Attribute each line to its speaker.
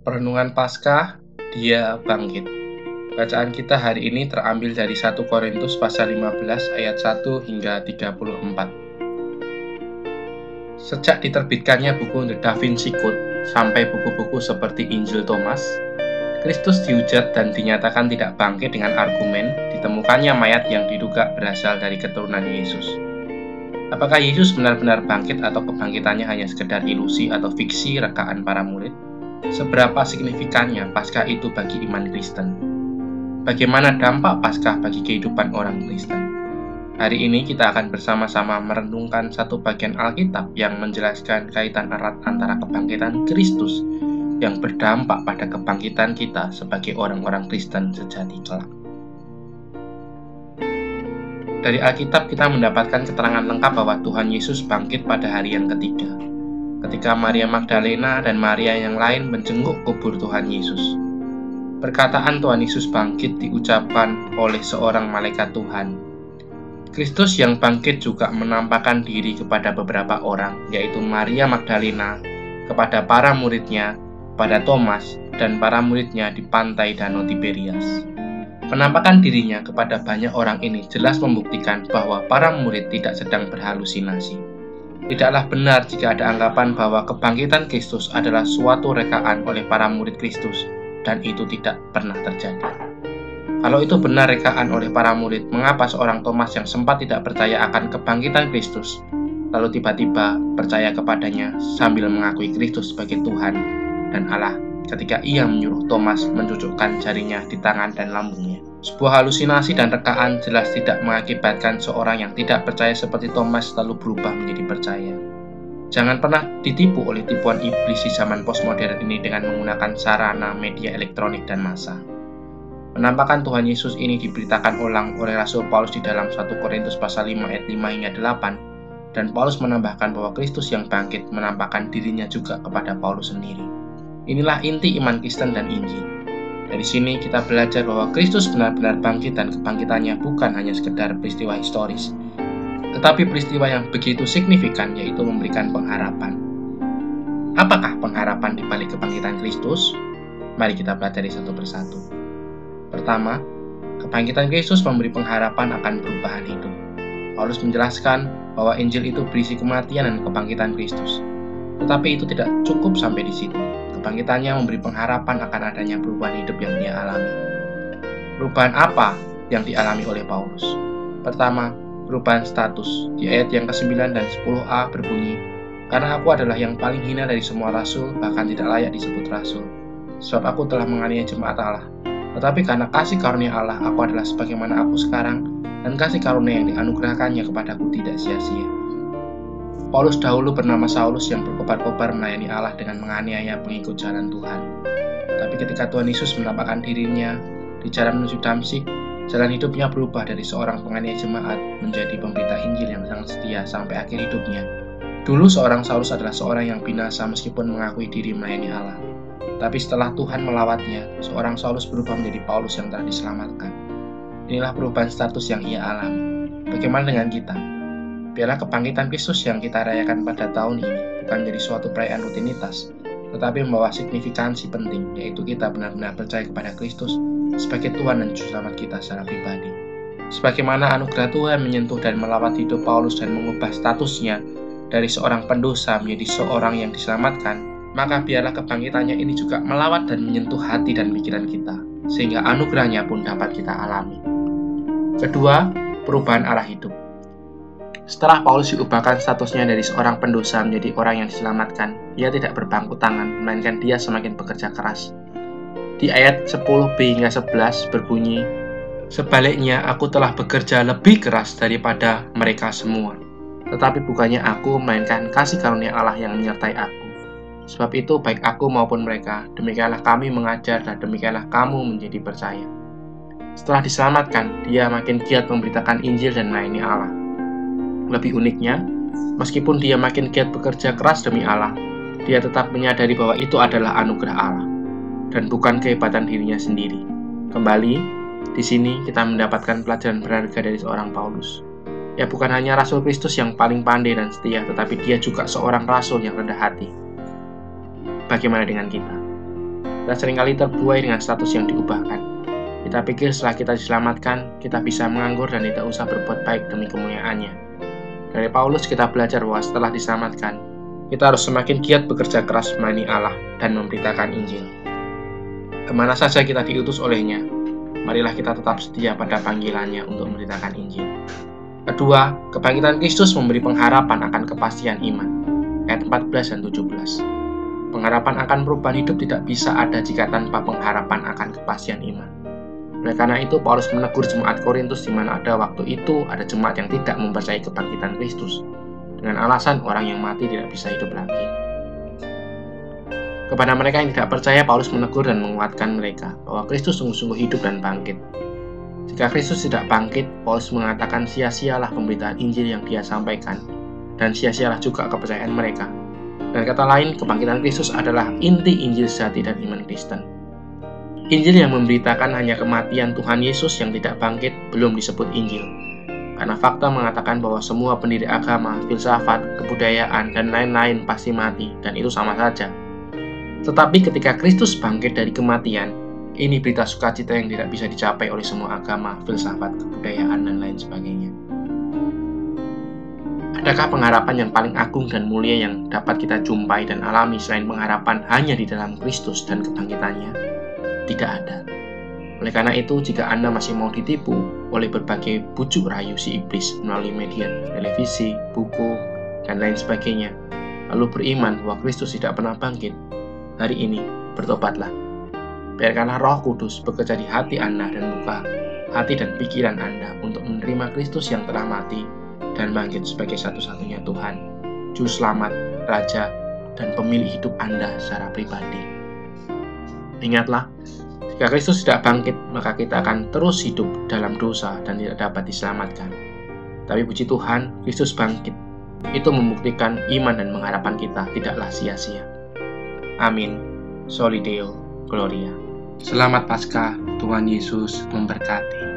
Speaker 1: Perenungan Paskah, dia bangkit. Bacaan kita hari ini terambil dari 1 Korintus pasal 15 ayat 1 hingga 34. Sejak diterbitkannya buku The Da Vinci Code sampai buku-buku seperti Injil Thomas, Kristus dihujat dan dinyatakan tidak bangkit dengan argumen ditemukannya mayat yang diduga berasal dari keturunan Yesus. Apakah Yesus benar-benar bangkit atau kebangkitannya hanya sekedar ilusi atau fiksi rekaan para murid? Seberapa signifikannya Paskah itu bagi iman Kristen? Bagaimana dampak Paskah bagi kehidupan orang Kristen? Hari ini kita akan bersama-sama merenungkan satu bagian Alkitab yang menjelaskan kaitan erat antara kebangkitan Kristus yang berdampak pada kebangkitan kita sebagai orang-orang Kristen sejati kelak. Dari Alkitab kita mendapatkan keterangan lengkap bahwa Tuhan Yesus bangkit pada hari yang ketiga ketika Maria Magdalena dan Maria yang lain menjenguk kubur Tuhan Yesus. Perkataan Tuhan Yesus bangkit diucapkan oleh seorang malaikat Tuhan. Kristus yang bangkit juga menampakkan diri kepada beberapa orang, yaitu Maria Magdalena, kepada para muridnya, pada Thomas, dan para muridnya di pantai Danau Tiberias. Penampakan dirinya kepada banyak orang ini jelas membuktikan bahwa para murid tidak sedang berhalusinasi Tidaklah benar jika ada anggapan bahwa kebangkitan Kristus adalah suatu rekaan oleh para murid Kristus, dan itu tidak pernah terjadi. Kalau itu benar rekaan oleh para murid, mengapa seorang Thomas yang sempat tidak percaya akan kebangkitan Kristus, lalu tiba-tiba percaya kepadanya sambil mengakui Kristus sebagai Tuhan dan Allah ketika ia menyuruh Thomas mencucukkan jarinya di tangan dan lambungnya? Sebuah halusinasi dan rekaan jelas tidak mengakibatkan seorang yang tidak percaya seperti Thomas lalu berubah menjadi percaya. Jangan pernah ditipu oleh tipuan iblis di zaman postmodern ini dengan menggunakan sarana media elektronik dan massa. Penampakan Tuhan Yesus ini diberitakan ulang oleh Rasul Paulus di dalam 1 Korintus pasal 5 ayat 5 hingga 8 dan Paulus menambahkan bahwa Kristus yang bangkit menampakkan dirinya juga kepada Paulus sendiri. Inilah inti iman Kristen dan Injil. Dari sini kita belajar bahwa Kristus benar-benar bangkit dan kebangkitannya bukan hanya sekedar peristiwa historis, tetapi peristiwa yang begitu signifikan yaitu memberikan pengharapan. Apakah pengharapan di balik kebangkitan Kristus? Mari kita pelajari satu persatu. Pertama, kebangkitan Kristus memberi pengharapan akan perubahan hidup. Paulus menjelaskan bahwa Injil itu berisi kematian dan kebangkitan Kristus. Tetapi itu tidak cukup sampai di situ Kebangkitannya memberi pengharapan akan adanya perubahan hidup yang dia alami. Perubahan apa yang dialami oleh Paulus? Pertama, perubahan status. Di ayat yang ke-9 dan 10a berbunyi, Karena aku adalah yang paling hina dari semua rasul, bahkan tidak layak disebut rasul. Sebab aku telah menganiaya jemaat Allah. Tetapi karena kasih karunia Allah, aku adalah sebagaimana aku sekarang, dan kasih karunia yang dianugerahkannya kepadaku tidak sia-sia. Paulus dahulu bernama Saulus yang berkobar-kobar melayani Allah dengan menganiaya pengikut jalan Tuhan. Tapi ketika Tuhan Yesus menampakkan dirinya di jalan menuju Damsik, jalan hidupnya berubah dari seorang penganiaya jemaat menjadi pemberita Injil yang sangat setia sampai akhir hidupnya. Dulu seorang Saulus adalah seorang yang binasa meskipun mengakui diri melayani Allah. Tapi setelah Tuhan melawatnya, seorang Saulus berubah menjadi Paulus yang telah diselamatkan. Inilah perubahan status yang ia alami. Bagaimana dengan kita? Biarlah kebangkitan Kristus yang kita rayakan pada tahun ini bukan jadi suatu perayaan rutinitas, tetapi membawa signifikansi penting, yaitu kita benar-benar percaya kepada Kristus sebagai Tuhan dan Juru Selamat kita secara pribadi. Sebagaimana anugerah Tuhan menyentuh dan melawat hidup Paulus dan mengubah statusnya dari seorang pendosa menjadi seorang yang diselamatkan, maka biarlah kebangkitannya ini juga melawat dan menyentuh hati dan pikiran kita, sehingga anugerahnya pun dapat kita alami. Kedua, perubahan arah hidup. Setelah Paulus diubahkan statusnya dari seorang pendosa menjadi orang yang diselamatkan, ia tidak berbangku tangan, melainkan dia semakin bekerja keras. Di ayat 10b hingga 11 berbunyi, Sebaliknya aku telah bekerja lebih keras daripada mereka semua. Tetapi bukannya aku, melainkan kasih karunia Allah yang menyertai aku. Sebab itu baik aku maupun mereka, demikianlah kami mengajar dan demikianlah kamu menjadi percaya. Setelah diselamatkan, dia makin giat memberitakan Injil dan melayani Allah lebih uniknya, meskipun dia makin giat bekerja keras demi Allah, dia tetap menyadari bahwa itu adalah anugerah Allah dan bukan kehebatan dirinya sendiri. Kembali, di sini kita mendapatkan pelajaran berharga dari seorang Paulus. Ya bukan hanya Rasul Kristus yang paling pandai dan setia, tetapi dia juga seorang Rasul yang rendah hati. Bagaimana dengan kita? Kita sering kali terbuai dengan status yang diubahkan. Kita pikir setelah kita diselamatkan, kita bisa menganggur dan tidak usah berbuat baik demi kemuliaannya. Dari Paulus kita belajar bahwa setelah diselamatkan, kita harus semakin giat bekerja keras melayani Allah dan memberitakan Injil. Ke mana saja kita diutus olehnya, marilah kita tetap setia pada panggilannya untuk memberitakan Injil. Kedua, kebangkitan Kristus memberi pengharapan akan kepastian iman. Ayat 14 dan 17. Pengharapan akan perubahan hidup tidak bisa ada jika tanpa pengharapan akan kepastian iman. Oleh karena itu, Paulus menegur jemaat Korintus di mana ada waktu itu ada jemaat yang tidak mempercayai kebangkitan Kristus dengan alasan orang yang mati tidak bisa hidup lagi. Kepada mereka yang tidak percaya, Paulus menegur dan menguatkan mereka bahwa Kristus sungguh-sungguh hidup dan bangkit. Jika Kristus tidak bangkit, Paulus mengatakan sia-sialah pemberitaan Injil yang dia sampaikan, dan sia-sialah juga kepercayaan mereka. Dan kata lain, kebangkitan Kristus adalah inti Injil sejati dan iman Kristen. Injil yang memberitakan hanya kematian Tuhan Yesus yang tidak bangkit belum disebut Injil, karena fakta mengatakan bahwa semua pendiri agama, filsafat, kebudayaan, dan lain-lain pasti mati, dan itu sama saja. Tetapi ketika Kristus bangkit dari kematian, ini berita sukacita yang tidak bisa dicapai oleh semua agama, filsafat, kebudayaan, dan lain sebagainya. Adakah pengharapan yang paling agung dan mulia yang dapat kita jumpai dan alami selain pengharapan hanya di dalam Kristus dan kebangkitannya? Tidak ada. Oleh karena itu, jika Anda masih mau ditipu oleh berbagai bujuk rayu si iblis melalui media, televisi, buku, dan lain sebagainya, lalu beriman bahwa Kristus tidak pernah bangkit, hari ini bertobatlah. Biarkanlah roh kudus bekerja di hati Anda dan buka hati dan pikiran Anda untuk menerima Kristus yang telah mati dan bangkit sebagai satu-satunya Tuhan, Juru Selamat, Raja, dan pemilik hidup Anda secara pribadi. Ingatlah, jika Kristus tidak bangkit, maka kita akan terus hidup dalam dosa dan tidak dapat diselamatkan. Tapi puji Tuhan, Kristus bangkit. Itu membuktikan iman dan pengharapan kita tidaklah sia-sia. Amin. Solideo Gloria. Selamat Paskah, Tuhan Yesus memberkati.